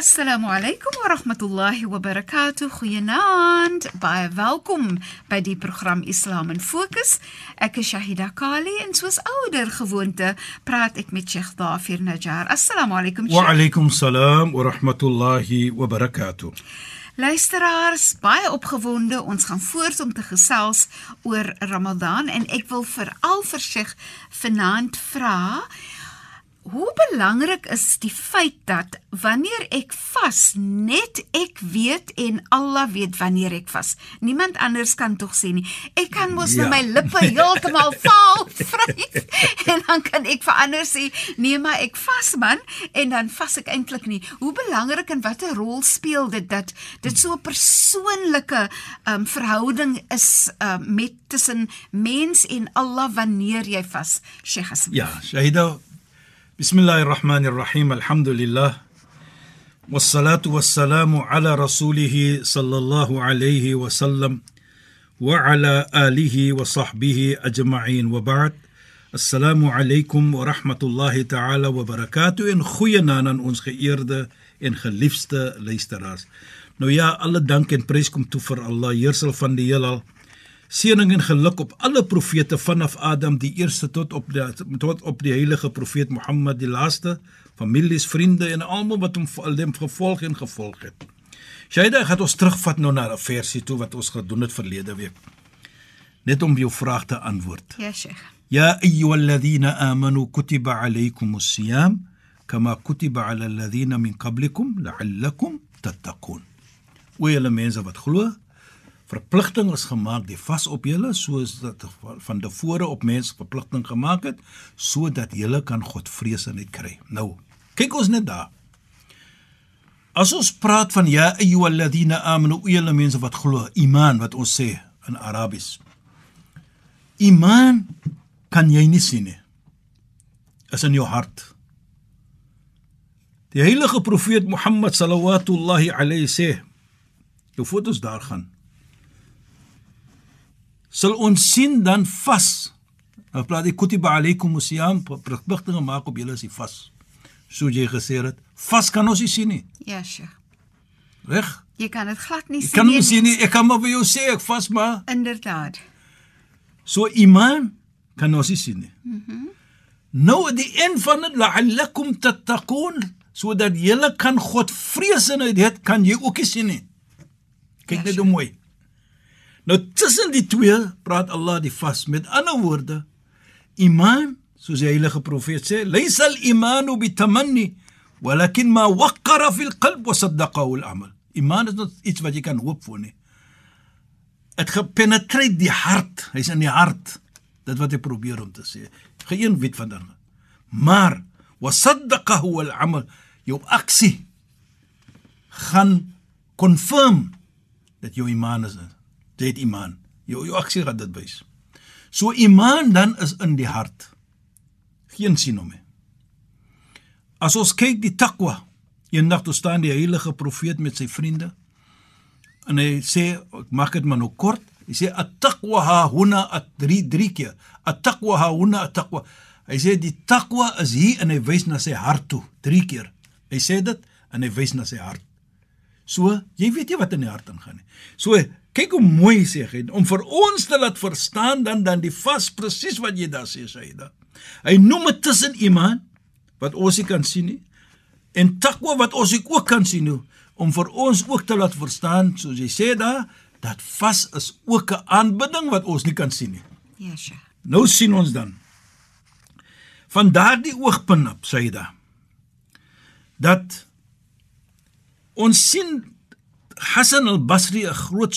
Assalamu alaykum wa rahmatullahi wa barakatuh. Goeienaand. Baie welkom by die program Islam in Fokus. Ek is Shahida Kali en soos ouer gewoonte praat ek met Sheikh Dafir Najjar. Assalamu alaykum. Wa alaykum salaam wa rahmatullahi wa barakatuh. Luisteraars, baie opgewonde. Ons gaan voort om te gesels oor Ramadan en ek wil veral vir Sheikh vanaand vra Hoe belangrik is die feit dat wanneer ek vas, net ek weet en Allah weet wanneer ek vas. Niemand anders kan tog sê nie. Ek kan mos ja. my lippe heeltemal vaal vryf en dan kan ek vir ander sê, "Nee, maar ek vas man," en dan vas ek eintlik nie. Hoe belangrik en watter rol speel dit dat dit so 'n persoonlike um, verhouding is um, met tussen mens en Allah wanneer jy vas? Sheikh Hassan. Ja, Shahida Bismillahirrahmanirrahim. Alhamdulillah. Wassalatu wassalamu ala rasulih sallallahu alaihi wasallam wa ala alihi wa sahbihi ajma'in wa ba'd. Assalamu alaykum wa rahmatullahi ta'ala wa barakatuh. En goeienaand aan ons geëerde en geliefde luisteraars. Nou ja, alle dank en prys kom toe vir Allah, heerser van die heelal Seëning en geluk op alle profete vanaf Adam die eerste tot op die tot op die heilige profeet Mohammed die laaste, families, vriende en almal wat hom alem gevolg en gevolg het. Shaida gaan ons terugvat nou na 'n versie toe wat ons gedoen het verlede week. Net om jou vraag te antwoord. Ja, Sheikh. Ya ayyuhalladhina amanu kutiba alaykumus siyam kama kutiba alal ladhina min qablikum la'allakum tattaqun. O julle mense wat glo, verpligting is gemaak die vas op julle soos dat van tevore op mense verpligting gemaak het sodat julle kan godvreesenheid kry. Nou, kyk ons net daar. As ons praat van ya ayyuhalladhina amanu, julle mense wat glo, iman wat ons sê in Arabies. Iman kan jy nie sien nie. Is in jou hart. Die heilige profeet Mohammed sallallahu alayhi sê, jou fotos daar gaan sal ons sien dan vas. Nou praat die kutiba alaykum siyam verpligtinge maak op julle as jy vas. So jy gesê het, vas kan ons nie sien nie. Ja, Sheikh. Reg? Jy kan dit glad nie sien nie. Ek kan nie sien nie. Ek kan maar vir jou sê ek vas maar. Inderdaad. So iman kan ons nie sien nie. Mhm. Mm nou die een van dit la'allakum tattaqun sodat jy kan God vrees en dit kan jy ook nie sien nie. Kyk ja, net hoe mooi. Nou tussen die twee praat Allah die vas. Met ander woorde, iman, soos die heilige profeet sê, "Laysa al-imanu bitamanni, walakin ma waqqara fil qalb wa saddaqahu al-amal." Iman is not iets wat jy kan hoop vir nie. Dit gepenetreer die hart. Hy's in die hart. Dit wat hy probeer om te sê. Geen weet van dan. Maar wa saddaqahu al-amal, jou aksie gaan confirm dat jou iman is dit iman. Jou jou aksie gaan dit wys. So iman dan is in die hart. Geen nie. As ons kyk die takwa, eendag toe staan die heilige profeet met sy vriende en hy sê ek maak dit maar nou kort. Hy sê at-taqwa ha huna at drie drie keer. At-taqwa ha huna at-taqwa. Hy sê die takwa is hier en hy wys na sy hart toe drie keer. Hy sê dit en hy wys na sy hart. So, jy weet jy wat in die hart ingaan nie. So, kyk hoe mooi sê hy om vir ons te laat verstaan dan dan die vas presies wat jy daar sê sê hy. Hy noem dit tussen iman wat ons nie kan sien nie en takwa wat ons ook kan sien nie om vir ons ook te laat verstaan soos jy sê daar dat vas is ook 'n aanbidding wat ons nie kan sien nie. Yesh. Nou sien ons dan van daardie oogpunt op sê hy da dat Ons sien Hassan al-Basri 'n groot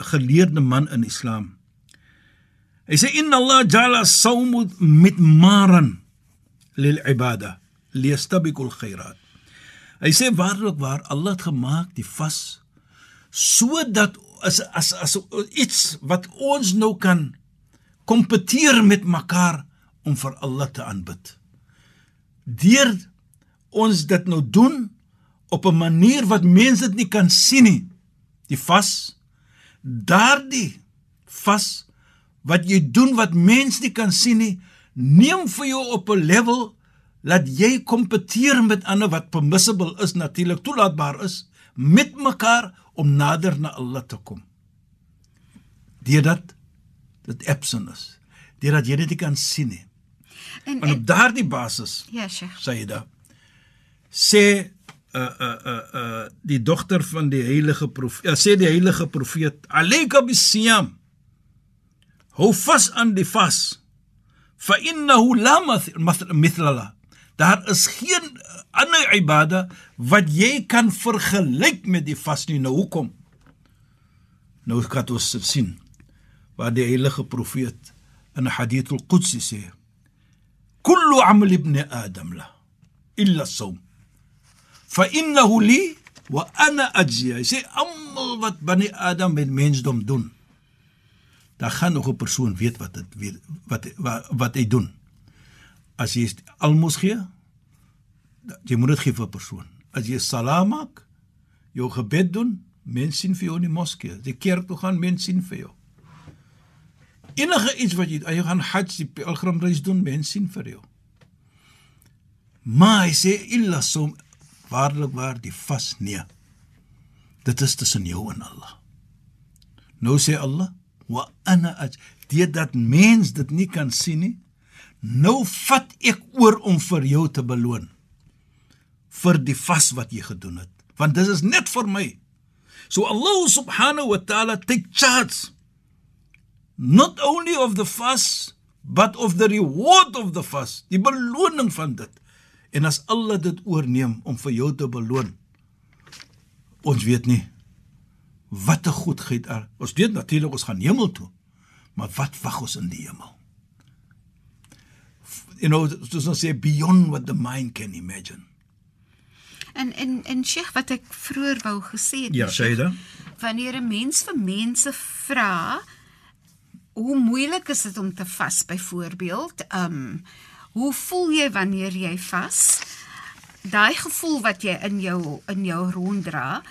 geleerde man in Islam. Hy sê inna Allah ja'ala as-sawm mitmaran lil ibada liyastabiqul khairat. Hy sê waarlik waar Allah het gemaak die vas sodat as as as iets wat ons nou kan kompeteer met mekaar om vir Allah te aanbid. Deur ons dit nou doen op 'n manier wat mense dit nie kan sien nie. Die vas daardie vas wat jy doen wat mense nie kan sien nie, neem vir jou op 'n level laat jy kompeteer met ander wat permissible is, natuurlik toelaatbaar is met mekaar om nader na Allah te kom. Deurdat dit absent is. Deurdat jy dit nie kan sien nie. En, En op daardie basis, ja, Sheikh. Sayyida, sê uh uh uh uh die dogter van die heilige profeet, uh, sê die heilige profeet, "Alayka bisiyam." Hou vas aan die vas. Fa innahu la mithlala. Daar is geen ander ibada wat jy kan vergelyk met die vas nie. Nou hoekom? Nou kan ons sien waar die heilige profeet in hadith al-Qudsi sê: "Kullu 'amal ibn Adam la illa as-sawm." Fa innahu li wa ana ajzi. Hy sê almal wat bani Adam met mensdom doen. Daar gaan nog 'n persoon weet wat dit weet wat wat, wat hy doen. As jy almos gee, jy moet dit gee vir 'n persoon. As jy salaam maak, jou gebed doen, mense sien vir jou in die moskee. As jy kerk toe gaan, mense sien vir jou. Enige iets wat jy jy gaan Hajj, die pelgrimreis doen, mense sien vir jou. Maar hy sê illa som waarlik waar die vas nee. Dit is tussen jou en Allah. Nou sê Allah, wa ana aj dit dat mens dit nie kan sien nie. Nou vat ek oor om vir jou te beloon vir die vas wat jy gedoen het, want dit is net vir my. So Allah subhanahu wa ta'ala take charge not only of the fast but of the reward of the fast, die beloning van dit. En as Allah dit oorneem om vir jou te beloon, ons weet nie wat 'n goedheid er. Ons weet natuurlik ons gaan hemel toe. Maar wat wag ons in die hemel? You know, soos ons sê beyond what the mind can imagine. En en en Sheikh wat ek vroeër wou gesê het. Ja, Sheikh, Shaida. Wanneer 'n mens vir mense vra hoe moeilik is dit om te vas byvoorbeeld? Ehm um, hoe voel jy wanneer jy vas? Daai gevoel wat jy in jou in jou ronddra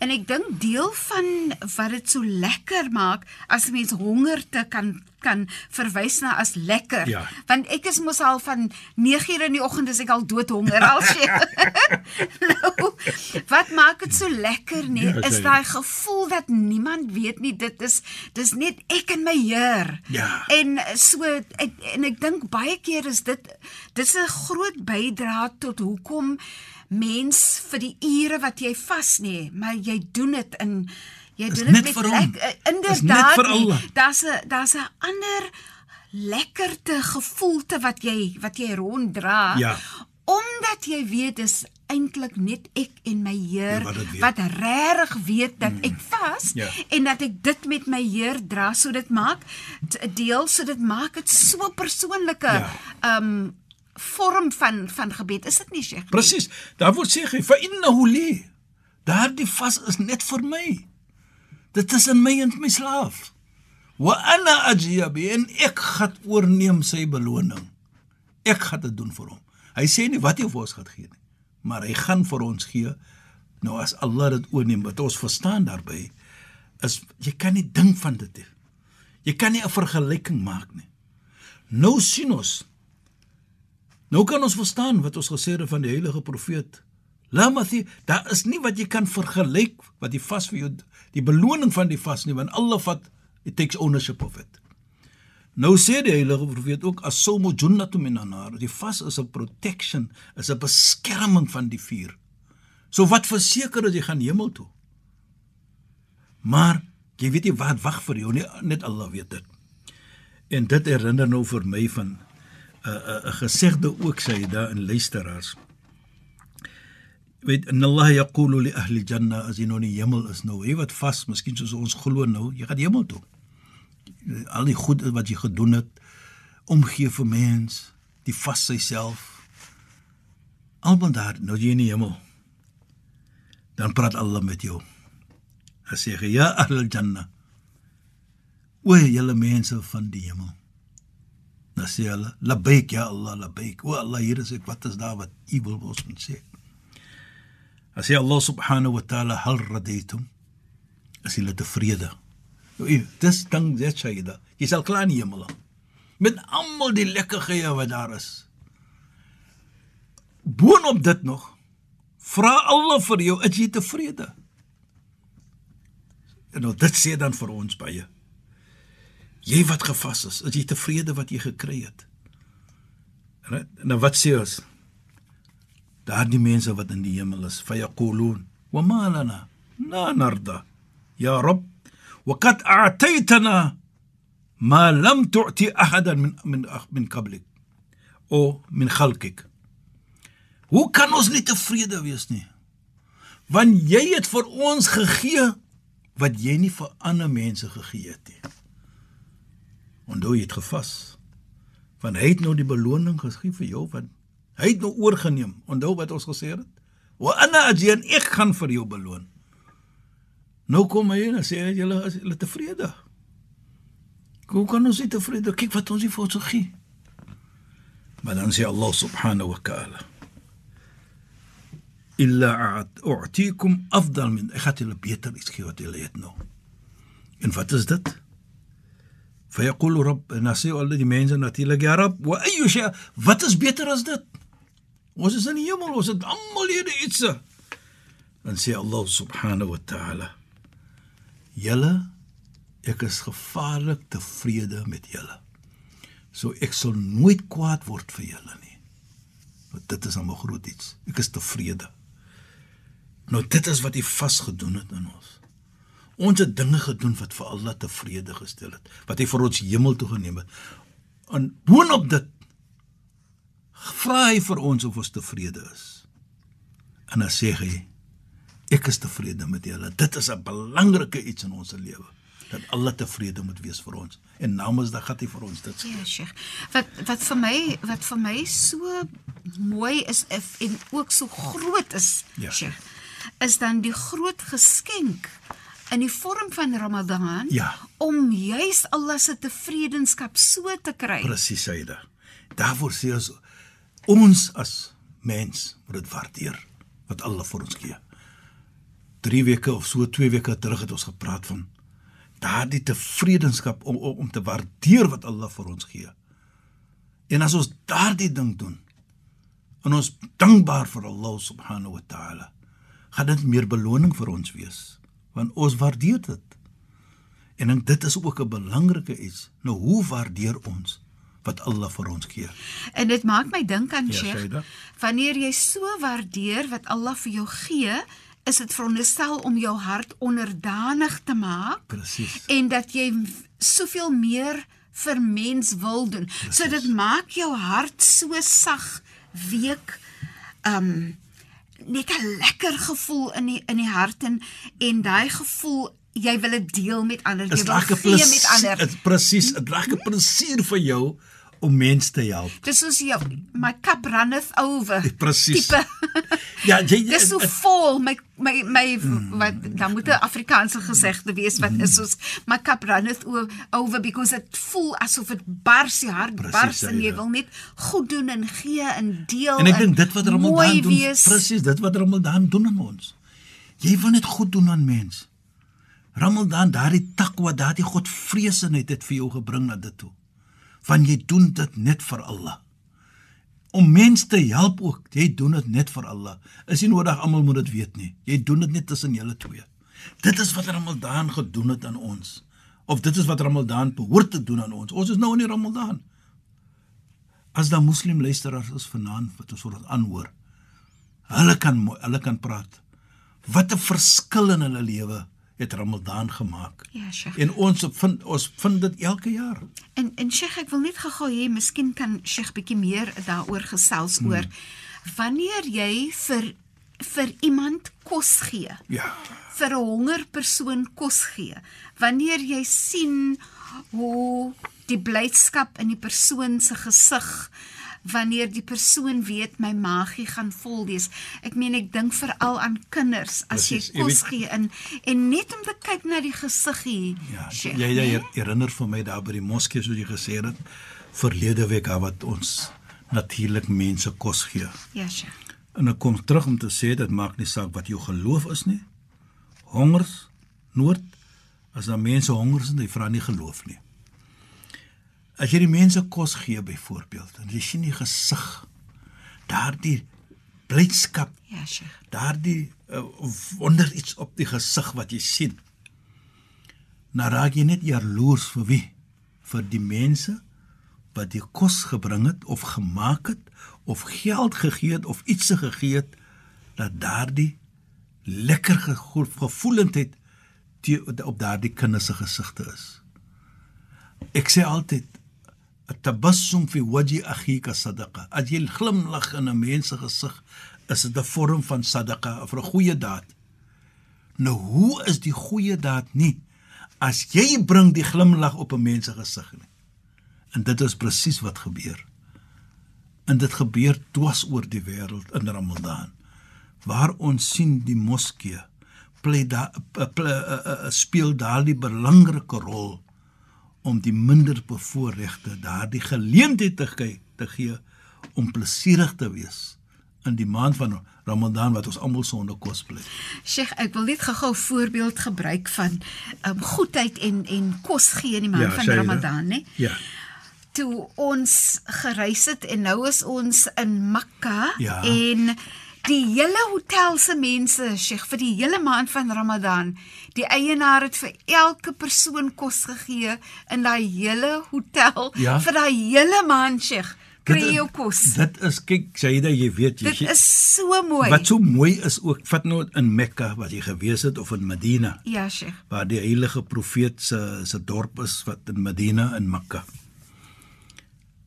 en ek dink deel van wat dit so lekker maak as 'n mens honger te kan kan verwys na as lekker Ja. want ek is mos al van 9:00 in die oggend is ek al doodhonger al sê. nou, dit so lekker nie? Ja, is sê. daai gevoel dat niemand weet nie. Dit is dis net ek en my Heer. Ja. En so ek, en ek dink baie keer is dit dis 'n groot bydrae tot hoekom mens vir die ure wat jy vas nê, maar jy doen dit in jy doen dit met Dis net inderdaad. Daar's 'n daar's 'n ander lekkerte gevoelte wat jy wat jy ronddra Ja. Omdat jy weet dis eintlik net ek en my Heer Ja, wat wat regtig weet dat ek vas Ja. en dat ek dit met my Heer dra so dit maak deel so dit maak dit so persoonlike Ja. um vorm van van gebed is dit nie Sheikh nie? Presies. Daar word sê hy fa innahu li. Daardie vas is net vir my. Dit is in my en my slaaf. Wa ana ajyabi en ek gaan oorneem sy beloning. Ek gaan dit doen vir hom. Hy sê nie wat hy vir ons gaan gee nie, maar hy gaan vir ons gee. Nou as Allah dit oorneem, wat ons verstaan daarbey is jy kan nie dink van dit nie. Jy kan nie 'n vergelyking maak nie. Nou sien ons Nou kan ons verstaan wat ons gesê het van die heilige profeet. Lamathi, daar is nie wat jy kan vergelyk wat die vas vir jou die beloning van die vas nie, want Allah vat it takes ownership of it. Nou sê die heilige profeet ook as-sawmu junnatun minan nar. Die vas is 'n protection, is 'n beskerming van die vuur. So wat verseker dat jy gaan hemel toe. Maar jy weet nie wat wag vir jou nie, net Allah weet dit. En dit herinner nou vir my van 'n 'n 'n gesegde ook sê daar in luisteraars. Weet en Allah yaqulu li ahli janna as jy nou in die hemel is nou, jy wat vas, miskien soos ons glo nou, jy gaan hemel toe. Al die goed wat jy gedoen het, omgee vir mens, die vas self. Almal daar, nou jy in die hemel. Dan praat Allah met jou. Hy sê ja ahli janna. O julle mense van die hemel. Dan sê hulle, "Labbaik ya Allah, labbaik." O Allah, hier is ek, wat is daar wat U wil ons moet sê? Dan sê Allah subhanahu wa ta'ala, "Hal radaytum?" As julle tevrede. Nou, dis ding dit sê jy. Jy sal klaar in die hemel. Met almal die lekkerhede wat daar is. boonop dit nog vra Allah vir jou, is jy tevrede? En nou dit sê dan vir ons baie. Jy wat gevas is, is jy tevrede wat jy gekry het? En nou wat sê ons? Daardie mense wat in die hemel is, fayaqulun, "Wa ma lana la narda ya rab qad a'taytana ma lam tu'ti ahadan min min min qablik o min khalqik." Hoe kan ons nie tevrede wees nie? Want jy het vir ons gegee wat jy nie vir ander mense gegee het nie. Onthou jy het gevas. Want hy het nou die beloning gegee vir jou want hy het nou oorgeneem. Onthou wat ons gesê het? Wa ana ajin ek gaan vir jou beloon. Nou kom hy en sê julle is julle tevrede. Hoe kan ons nie tevrede? Kyk wat ons hier vir ons gegee. Maar dan sê Allah subhanahu wa ta'ala illa a'tikum afdal min ek het julle beter iets gee wat julle het nou. En wat is dit? فيقول رب ناسي al die mense natuurlik ja rab wa ayu shay wat is beter as dit ons is in die hemel ons het almal hier iets dan sê Allah subhanahu wa ta'ala julle ek is gevaarlik tevrede met julle. So ek sal nooit kwaad word vir julle nie. Want dit is 'n groot iets. Ek is tevrede. Nou dit is wat hy vasgedoen het in ons. Ons het dinge gedoen wat vir Allah tevrede gestel het, wat hy vir ons hemel toe geneem het. En boonop dit vra hy vir ons of ons tevrede is. En dan sê hy ek is tevrede met julle. Dit is 'n belangrike iets in ons lewe dat Allah tevrede moet wees vir ons. En namens dat gaan hy vir ons dit sê. Ja, Sheikh. Wat wat vir my wat vir my so mooi is en ook so groot is, ja. Sheikh, is dan die groot geskenk in die vorm van Ramadan ja. om juis Allah se tevredenskap so te kry. Presies, Saida. Daarvoor sê ons ons as mens moet dit waardeer wat Allah vir ons gee. 3 weke of so 2 weke terug het ons gepraat van daardie tevredenskap om, om om te waardeer wat Allah vir ons gee. En as ons daardie ding doen en ons dankbaar vir Allah subhanahu wa ta'ala, gaan dit meer beloning vir ons wees want ons waardeer dit. En ek dit is ook 'n belangrike iets. Nou hoe waardeer ons wat Allah vir ons gee? En dit maak my dink aan ja, Sheikh, wanneer jy so waardeer wat Allah vir jou gee, is dit veronderstel om jou hart onderdanig te maak. Presies. En dat jy soveel meer vir mens wil doen. Precies. So dit maak jou hart so sag, week, ehm um, net 'n lekker gevoel in die in die hart en en daai gevoel jy wil dit deel met ander jy wil gee met ander dit presies 'n lekker plesier vir jou om mense te help. Dis soos jy my cup runneth over. Presies. ja, jy Dis so vol my my my mm, wat dan moet 'n Afrikaanse gesegde wees wat mm, is soos my cup runneth over because it voel asof dit bars die hart precies, bars en jy ja. wil net goed doen en gee en deel en ek dink dit wat Ramadan doen presies dit wat Ramadan doen aan ons. Jy wil net goed doen aan mense. Ramadan daardie takwa daardie godvreesenheid het vir jou gebring na dit toe want jy doen dit net vir Allah. Om mense te help ook, jy doen dit net vir Allah. Is nie nodig almal moet dit weet nie. Jy doen dit net tussen julle twee. Dit is wat Ramadan gedoen het aan ons. Of dit is wat Ramadan behoort te doen aan ons. Ons is nou in die Ramadan. As daar moslim luisteraars is vanaand wat ons word aanhoor. Hulle kan hulle kan praat. Wat 'n verskil in hulle lewe het Ramadan gemaak. Ja, Sheikh. En ons vind ons vind dit elke jaar. En en Sheikh, ek wil net gou-gou hê, miskien kan Sheikh bietjie meer daaroor gesels hmm. oor wanneer jy vir vir iemand kos gee. Ja. Vir 'n honger persoon kos gee. Wanneer jy sien hoe die blydskap in die persoon se gesig wanneer die persoon weet my magie gaan vol wees. Ek meen ek dink veral aan kinders as Precies, jy kos gee in en net om te kyk na die gesiggie. Ja, jy jy nee? herinner vir my daar by die moskee soos jy gesê het verlede week wat ons natuurlik mense kos gee. Ja, sja. En ek kom terug om te sê dit maak nie saak wat jou geloof is nie. Hongers, nood as daar mense honger is en jy vra nie geloof nie. As jy die mense kos gee byvoorbeeld en jy sien die gesig daardie blydskap, Ja, Sheikh. daardie uh, wonder iets op die gesig wat jy sien. Nou raak jy net jaloers vir wie? Vir die mense wat die kos gebring het of gemaak het of geld gegee het of iets gegee het dat daardie lekker gevoel, gevoelendheid op daardie kinders se gesigte is. Ek sê altyd tabassum fi wajhi akhika sadaqa. As jy glimlag in 'n mens se gesig, is dit 'n vorm van sadaqa of 'n goeie daad. Nou hoe is die goeie daad nie as jy bring die glimlag op 'n mens se gesig nie? En dit is presies wat gebeur. En dit gebeur dwars oor die wêreld in Ramadan. Waar ons sien die moskee play da speel daardie belangrike rol om die minder bevoorregte daardie geleentheid te gee te gee om plesierig te wees in die maand van Ramadan wat ons almal sonder kos bly. Sheikh, ek wil net gou-gou 'n voorbeeld gebruik van um, goedheid en en kos gee in die maand Ja, van dat? Ramadan, né? Ja. Toe ons gereis het en nou is ons in Mekka Ja. en die hele hotel se mense, Sheikh, vir die hele maand van Ramadan, die eienaar het vir elke persoon kos gegee in daai hele hotel Ja. vir daai hele maand, Sheikh. Kry jou kos. Dit is kyk, Saida, jy weet jy Dit is so mooi. Wat so mooi is ook, vat nou in Mekka wat jy gewees het of in Medina. Ja, Sheikh. waar die heilige profeet se se dorp is wat in Medina in Mekka.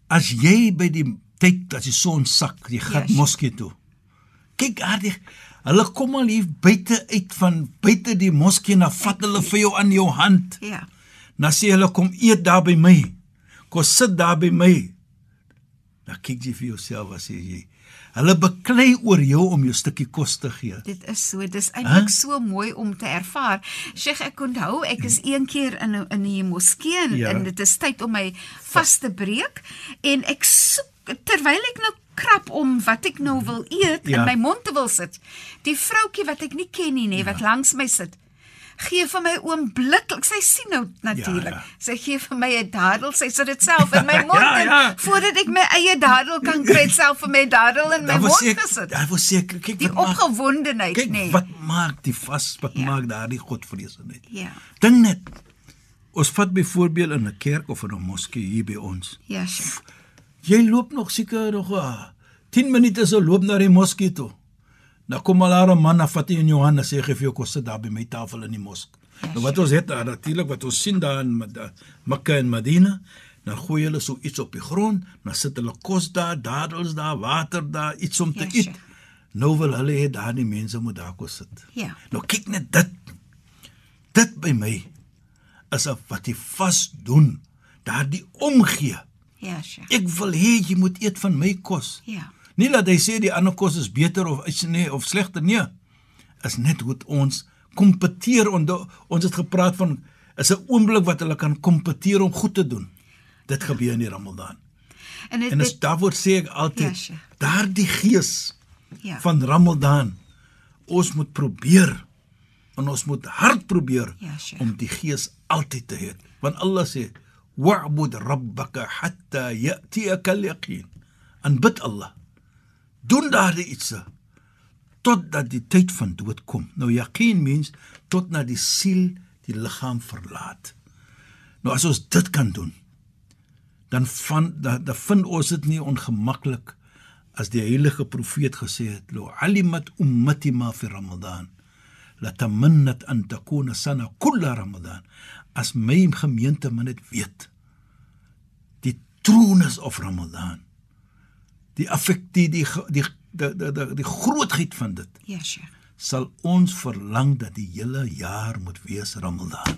As jy by die tyd as die son sak, jy gaan Yes. moskee toe. Kyk aardig. Hulle kom al hier buite uit van buite die moskee na vat hulle vir jou aan jou hand. Ja. Dan sê hulle kom eet daar by my. Kom sit daar by my. Dan kyk jy vir jouself as jy Hulle beklei oor jou om jou stukkie kos te gee. Dit is so, dis eintlik Hæ? so mooi om te ervaar. Sheikh, ek onthou ek is een keer in in 'n moskee en, Ja. en dit is tyd om my vas te breek en ek soek terwyl ek nou krap om wat ek nou wil eet Ja. in my mond te wil sit. Die vroutjie wat ek nie ken nie, nê, wat langs my sit. Gee vir my oombliklik. Sy sien nou natuurlik. Ja, ja. Sy gee vir my 'n dadel. Sy sit dit self in my mond Ja, ja. en voordat ek my eie dadel kan kry, self vir my dadel in my mond seker, gesit. daar was seker, kyk Die opgewondenheid, Kyk nê. wat maak die vas wat Ja. ja. maak daardie godvreesenheid. Ja. Dink net. Ons vat byvoorbeeld in 'n kerk of in 'n moskee hier by ons. Ja, Sheikh. Jy loop nog seker nog uh, 10 minute so loop na die moskee toe. Dan kom al daar 'n man af wat in Johannes sê gee vir jou kos sit daar by my tafel in die moskee. Ja, nou wat ons het daar natuurlik wat ons sien daar in Mekka en Medina, dan gooi hulle so iets op die grond, dan sit hulle kos daar, dadels daar, water daar, iets om te Ja, eet. Sheikh. Nou wil hulle hê daardie mense moet daar kos sit. Ja. Nou kyk net dit. Dit by my is of wat jy vas doen, daardie omgee. Ja, Sheikh. Ek wil hê jy moet eet van my kos. Ja. Nie dat hy sê die ander kos is beter of is nee of slegter nie. Is net hoe ons kompeteer onder ons het gepraat van is 'n oomblik wat hulle kan kompeteer om goed te doen. Dit gebeur in die Ramadan. En dit, En dis dit daarvoor sê ek Ja, altyd Sheikh. daardie gees ja. van Ramadan ons moet probeer en ons moet hard probeer Ja, Sheikh. om die gees altyd te hê. Want Allah sê wa'bud rabbaka hatta ya'tiyaka al-yaqin. Aanbid Allah. Doen daardie iets totdat die tyd van dood kom. Nou yaqeen means tot na die siel die liggaam verlaat. Nou as ons dit kan doen, dan van dan, dan vind ons dit nie ongemaklik as die heilige profeet gesê het lo alimat ummati ma fi ramadan la tamannat an takuna sana kull ramadan. As my gemeente maar net weet. Die troonus of ramadan. Die affek die die die die, die, die, grootheid van dit. Ja, Sheikh. sal ons verlang dat die hele jaar moet wees ramadan.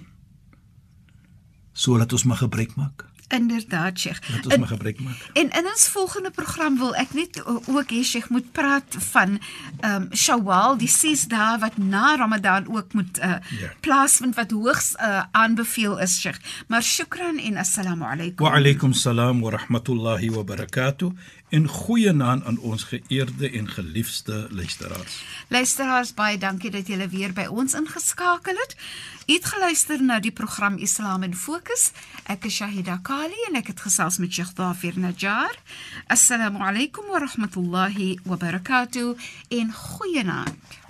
Sodat ons maar gebruik maak Inderdaad, Sheikh. Laat ons en, maar gebruik maak. En in ons volgende program wil ek net ook hê Sheikh moet praat van ehm um, Shawwal, die 6 dae wat na Ramadan ook moet uh, ja. plaasvind wat hoogs uh, aanbeveel is, Sheikh. Maar shukran en assalamu alaykum. Wa alaykum salaam wa rahmatullahi wa barakatuh en goeienaand aan ons geëerde en geliefde luisteraars. Luisteraars, baie dankie dat julle weer by ons ingeskakel het. U het geluister na die program Islam in Fokus. Ek is Shahida Kali en ek het gesels met Sheikh Dafir Najjar. Assalamu alaykum wa rahmatullahi wa barakatuh en goeienaand.